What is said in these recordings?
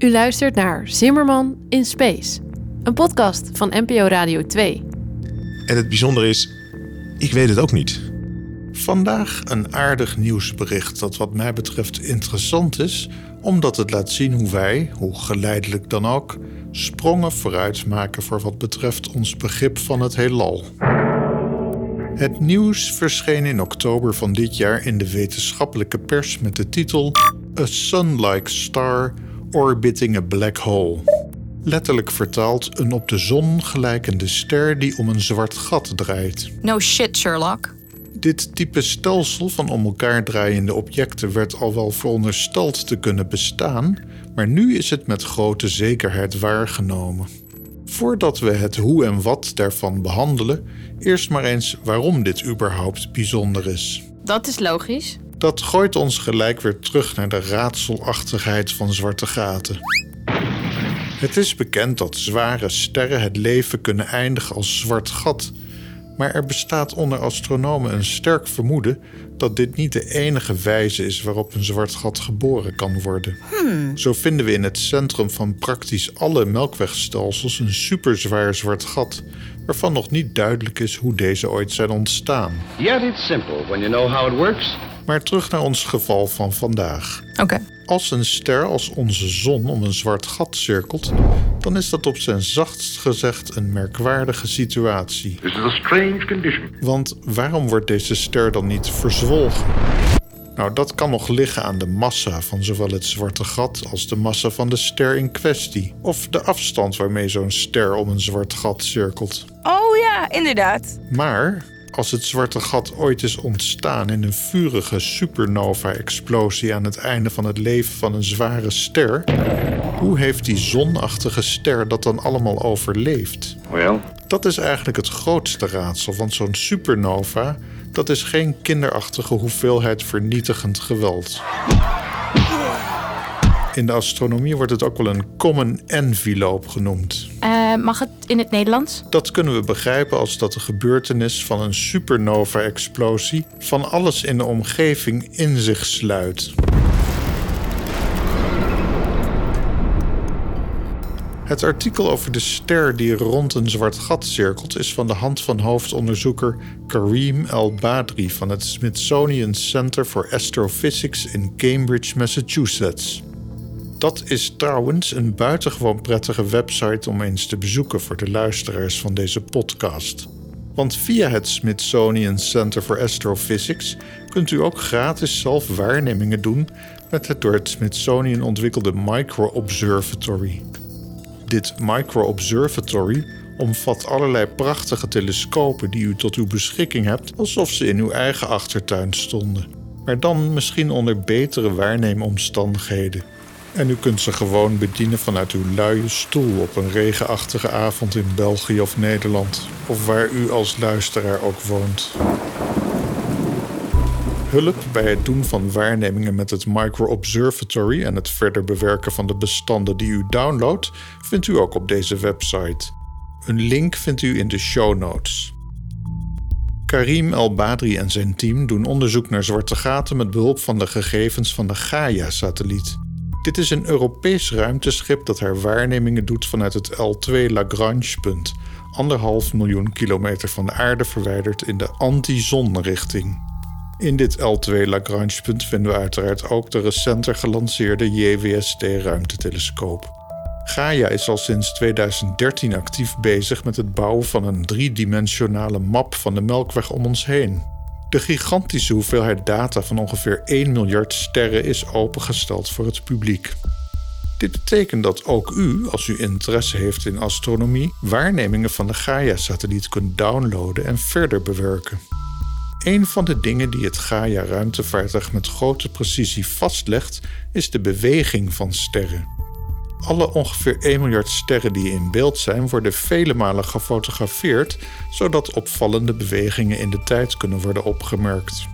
U luistert naar Zimmerman in Space, een podcast van NPO Radio 2. En het bijzondere is, ik weet het ook niet. Vandaag een aardig nieuwsbericht dat wat mij betreft interessant is, omdat het laat zien hoe wij, hoe geleidelijk dan ook, sprongen vooruit maken voor wat betreft ons begrip van het heelal. Het nieuws verscheen in oktober van dit jaar in de wetenschappelijke pers met de titel A Sun-like Star Orbiting a Black Hole. Letterlijk vertaald een op de zon gelijkende ster die om een zwart gat draait. No shit, Sherlock. Dit type stelsel van om elkaar draaiende objecten werd al wel verondersteld te kunnen bestaan, maar nu is het met grote zekerheid waargenomen. Voordat we het hoe en wat daarvan behandelen, eerst maar eens waarom dit überhaupt bijzonder is. Dat is logisch. Dat gooit ons gelijk weer terug naar de raadselachtigheid van zwarte gaten. Het is bekend dat zware sterren het leven kunnen eindigen als zwart gat. Maar er bestaat onder astronomen een sterk vermoeden dat dit niet de enige wijze is waarop een zwart gat geboren kan worden. Zo vinden we in het centrum van praktisch alle melkwegstelsels een superzwaar zwart gat, waarvan nog niet duidelijk is hoe deze ooit zijn ontstaan. Yet it's simple when you know how it works. Maar terug naar ons geval van vandaag. Oké. Als een ster als onze zon om een zwart gat cirkelt, dan is dat op zijn zachtst gezegd een merkwaardige situatie. This is a strange condition. Want waarom wordt deze ster dan niet verzwolgen? Nou, dat kan nog liggen aan de massa van zowel het zwarte gat als de massa van de ster in kwestie. Of de afstand waarmee zo'n ster om een zwart gat cirkelt. Oh ja, inderdaad. Maar als het zwarte gat ooit is ontstaan in een vurige supernova-explosie aan het einde van het leven van een zware ster, hoe heeft die zonachtige ster dat dan allemaal overleefd? Well, Dat is eigenlijk het grootste raadsel, want zo'n supernova, dat is geen kinderachtige hoeveelheid vernietigend geweld. In de astronomie wordt het ook wel een common envelope genoemd. Eh, mag het in het Nederlands? Dat kunnen we begrijpen als dat de gebeurtenis van een supernova-explosie van alles in de omgeving in zich sluit. Het artikel over de ster die rond een zwart gat cirkelt is van de hand van hoofdonderzoeker Kareem El-Badri van het Smithsonian Center for Astrophysics in Cambridge, Massachusetts. Dat is trouwens een buitengewoon prettige website om eens te bezoeken voor de luisteraars van deze podcast. Want via het Smithsonian Center for Astrophysics kunt u ook gratis zelf waarnemingen doen met het door het Smithsonian ontwikkelde Micro Observatory. Dit Micro Observatory omvat allerlei prachtige telescopen die u tot uw beschikking hebt alsof ze in uw eigen achtertuin stonden. Maar dan misschien onder betere waarneemomstandigheden. En u kunt ze gewoon bedienen vanuit uw luie stoel op een regenachtige avond in België of Nederland, of waar u als luisteraar ook woont. Hulp bij het doen van waarnemingen met het Micro Observatory en het verder bewerken van de bestanden die u downloadt, vindt u ook op deze website. Een link vindt u in de show notes. Karim El-Badri en zijn team doen onderzoek naar zwarte gaten met behulp van de gegevens van de Gaia-satelliet. Dit is een Europees ruimteschip dat haar waarnemingen doet vanuit het L2 Lagrange-punt, anderhalf miljoen kilometer van de aarde verwijderd in de anti-zonrichting. In dit L2 Lagrange-punt vinden we uiteraard ook de recenter gelanceerde JWST-ruimtetelescoop. Gaia is al sinds 2013 actief bezig met het bouwen van een driedimensionale map van de Melkweg om ons heen. De gigantische hoeveelheid data van ongeveer 1 miljard sterren is opengesteld voor het publiek. Dit betekent dat ook u, als u interesse heeft in astronomie, waarnemingen van de Gaia-satelliet kunt downloaden en verder bewerken. Een van de dingen die het Gaia-ruimtevaartuig met grote precisie vastlegt, is de beweging van sterren. Alle ongeveer 1 miljard sterren die in beeld zijn, worden vele malen gefotografeerd, zodat opvallende bewegingen in de tijd kunnen worden opgemerkt.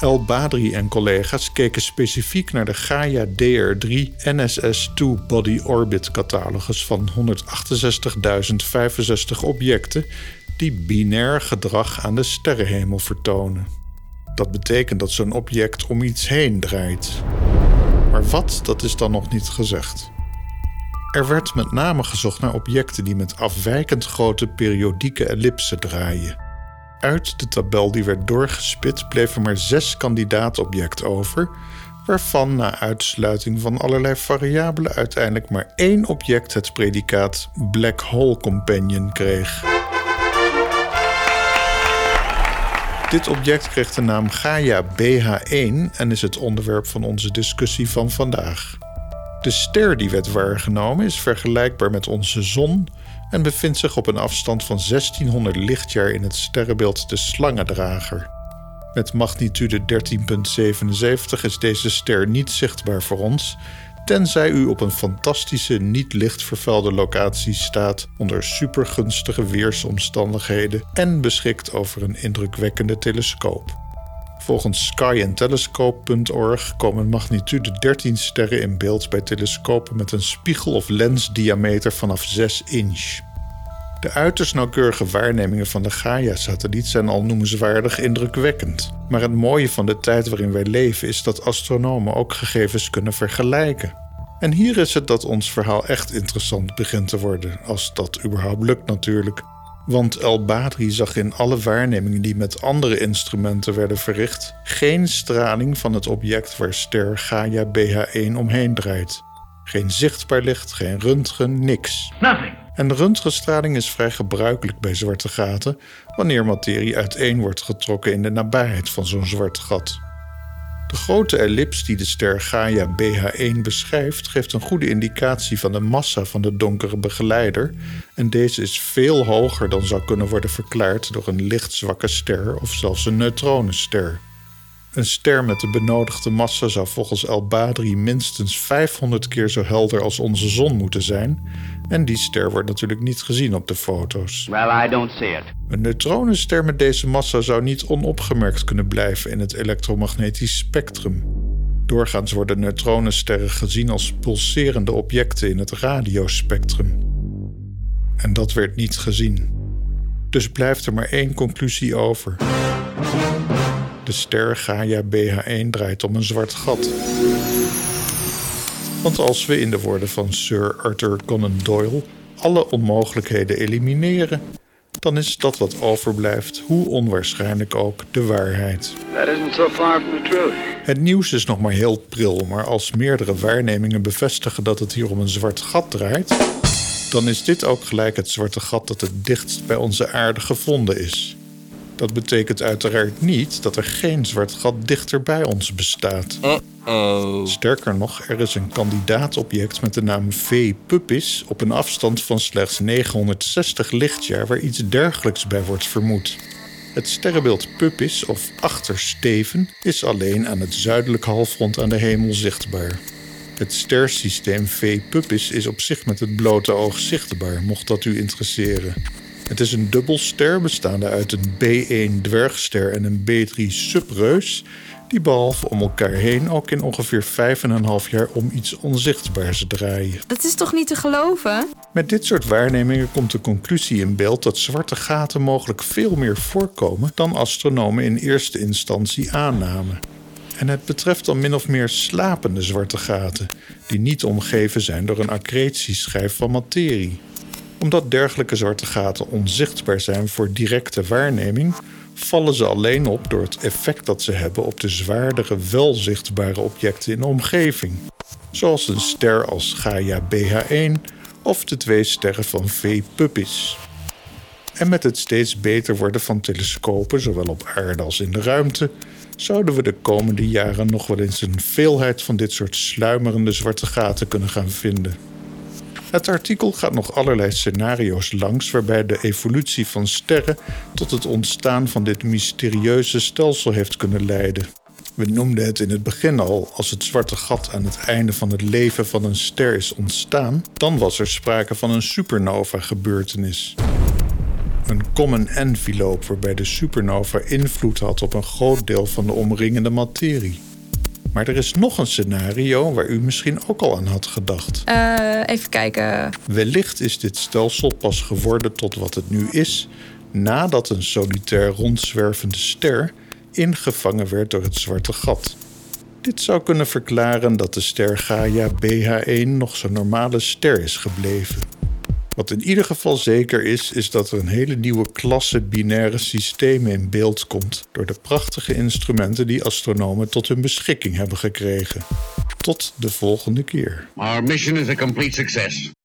El Badri en collega's keken specifiek naar de Gaia DR3 NSS-2 Body Orbit catalogus van 168.065 objecten die binair gedrag aan de sterrenhemel vertonen. Dat betekent dat zo'n object om iets heen draait. Maar wat, dat is dan nog niet gezegd. Er werd met name gezocht naar objecten die met afwijkend grote periodieke ellipsen draaien. Uit de tabel die werd doorgespit bleven maar zes kandidaatobjecten over, waarvan na uitsluiting van allerlei variabelen uiteindelijk maar één object het predicaat Black Hole Companion kreeg. Dit object kreeg de naam Gaia BH1 en is het onderwerp van onze discussie van vandaag. De ster die werd waargenomen is vergelijkbaar met onze zon en bevindt zich op een afstand van 1600 lichtjaar in het sterrenbeeld de Slangendrager. Met magnitude 13,77 is deze ster niet zichtbaar voor ons, tenzij u op een fantastische, niet lichtvervuilde locatie staat onder supergunstige weersomstandigheden en beschikt over een indrukwekkende telescoop. Volgens skyandtelescope.org komen magnitude 13 sterren in beeld bij telescopen met een spiegel- of lensdiameter vanaf 6 inch. De uiterst nauwkeurige waarnemingen van de Gaia-satelliet zijn al noemenswaardig indrukwekkend. Maar het mooie van de tijd waarin wij leven is dat astronomen ook gegevens kunnen vergelijken. En hier is het dat ons verhaal echt interessant begint te worden, als dat überhaupt lukt natuurlijk. Want El Badri zag in alle waarnemingen die met andere instrumenten werden verricht geen straling van het object waar ster Gaia BH1 omheen draait. Geen zichtbaar licht, geen röntgen, niks. Nothing. En röntgenstraling is vrij gebruikelijk bij zwarte gaten wanneer materie uiteen wordt getrokken in de nabijheid van zo'n zwart gat. De grote ellips die de ster Gaia BH1 beschrijft, geeft een goede indicatie van de massa van de donkere begeleider, en deze is veel hoger dan zou kunnen worden verklaard door een lichtzwakke ster of zelfs een neutronenster. Een ster met de benodigde massa zou volgens El Badri minstens 500 keer zo helder als onze zon moeten zijn. En die ster wordt natuurlijk niet gezien op de foto's. Well, I don't see it. Een neutronenster met deze massa zou niet onopgemerkt kunnen blijven in het elektromagnetisch spectrum. Doorgaans worden neutronensterren gezien als pulserende objecten in het radiospectrum. En dat werd niet gezien. Dus blijft er maar één conclusie over. De ster Gaia BH1 draait om een zwart gat. Want als we in de woorden van Sir Arthur Conan Doyle alle onmogelijkheden elimineren, dan is dat wat overblijft, hoe onwaarschijnlijk ook, de waarheid. That isn't so far from the truth. Het nieuws is nog maar heel pril, maar als meerdere waarnemingen bevestigen dat het hier om een zwart gat draait, dan is dit ook gelijk het zwarte gat dat het dichtst bij onze aarde gevonden is. Dat betekent uiteraard niet dat er geen zwart gat dichter bij ons bestaat. Sterker nog, er is een kandidaatobject met de naam V Puppis op een afstand van slechts 960 lichtjaar waar iets dergelijks bij wordt vermoed. Het sterrenbeeld Puppis, of achtersteven, is alleen aan het zuidelijk halfrond aan de hemel zichtbaar. Het stersysteem V Puppis is op zich met het blote oog zichtbaar, mocht dat u interesseren. Het is een dubbelster bestaande uit een B1 dwergster en een B3 subreus, die behalve om elkaar heen ook in ongeveer 5,5 jaar om iets onzichtbaars draaien. Dat is toch niet te geloven? Met dit soort waarnemingen komt de conclusie in beeld dat zwarte gaten mogelijk veel meer voorkomen dan astronomen in eerste instantie aannamen. En het betreft dan min of meer slapende zwarte gaten, die niet omgeven zijn door een accretieschijf van materie. Omdat dergelijke zwarte gaten onzichtbaar zijn voor directe waarneming, vallen ze alleen op door het effect dat ze hebben op de zwaardere, wel zichtbare objecten in de omgeving. Zoals een ster als Gaia BH1 of de twee sterren van V Puppis. En met het steeds beter worden van telescopen, zowel op aarde als in de ruimte, zouden we de komende jaren nog wel eens een veelheid van dit soort sluimerende zwarte gaten kunnen gaan vinden. Het artikel gaat nog allerlei scenario's langs waarbij de evolutie van sterren tot het ontstaan van dit mysterieuze stelsel heeft kunnen leiden. We noemden het in het begin al, als het zwarte gat aan het einde van het leven van een ster is ontstaan, dan was er sprake van een supernova-gebeurtenis. Een common envelope waarbij de supernova invloed had op een groot deel van de omringende materie. Maar er is nog een scenario waar u misschien ook al aan had gedacht. Eh, even kijken. Wellicht is dit stelsel pas geworden tot wat het nu is nadat een solitair rondzwervende ster ingevangen werd door het zwarte gat. Dit zou kunnen verklaren dat de ster Gaia BH1 nog zo'n normale ster is gebleven. Wat in ieder geval zeker is, is dat er een hele nieuwe klasse binaire systemen in beeld komt door de prachtige instrumenten die astronomen tot hun beschikking hebben gekregen. Tot de volgende keer. Mission is a complete success.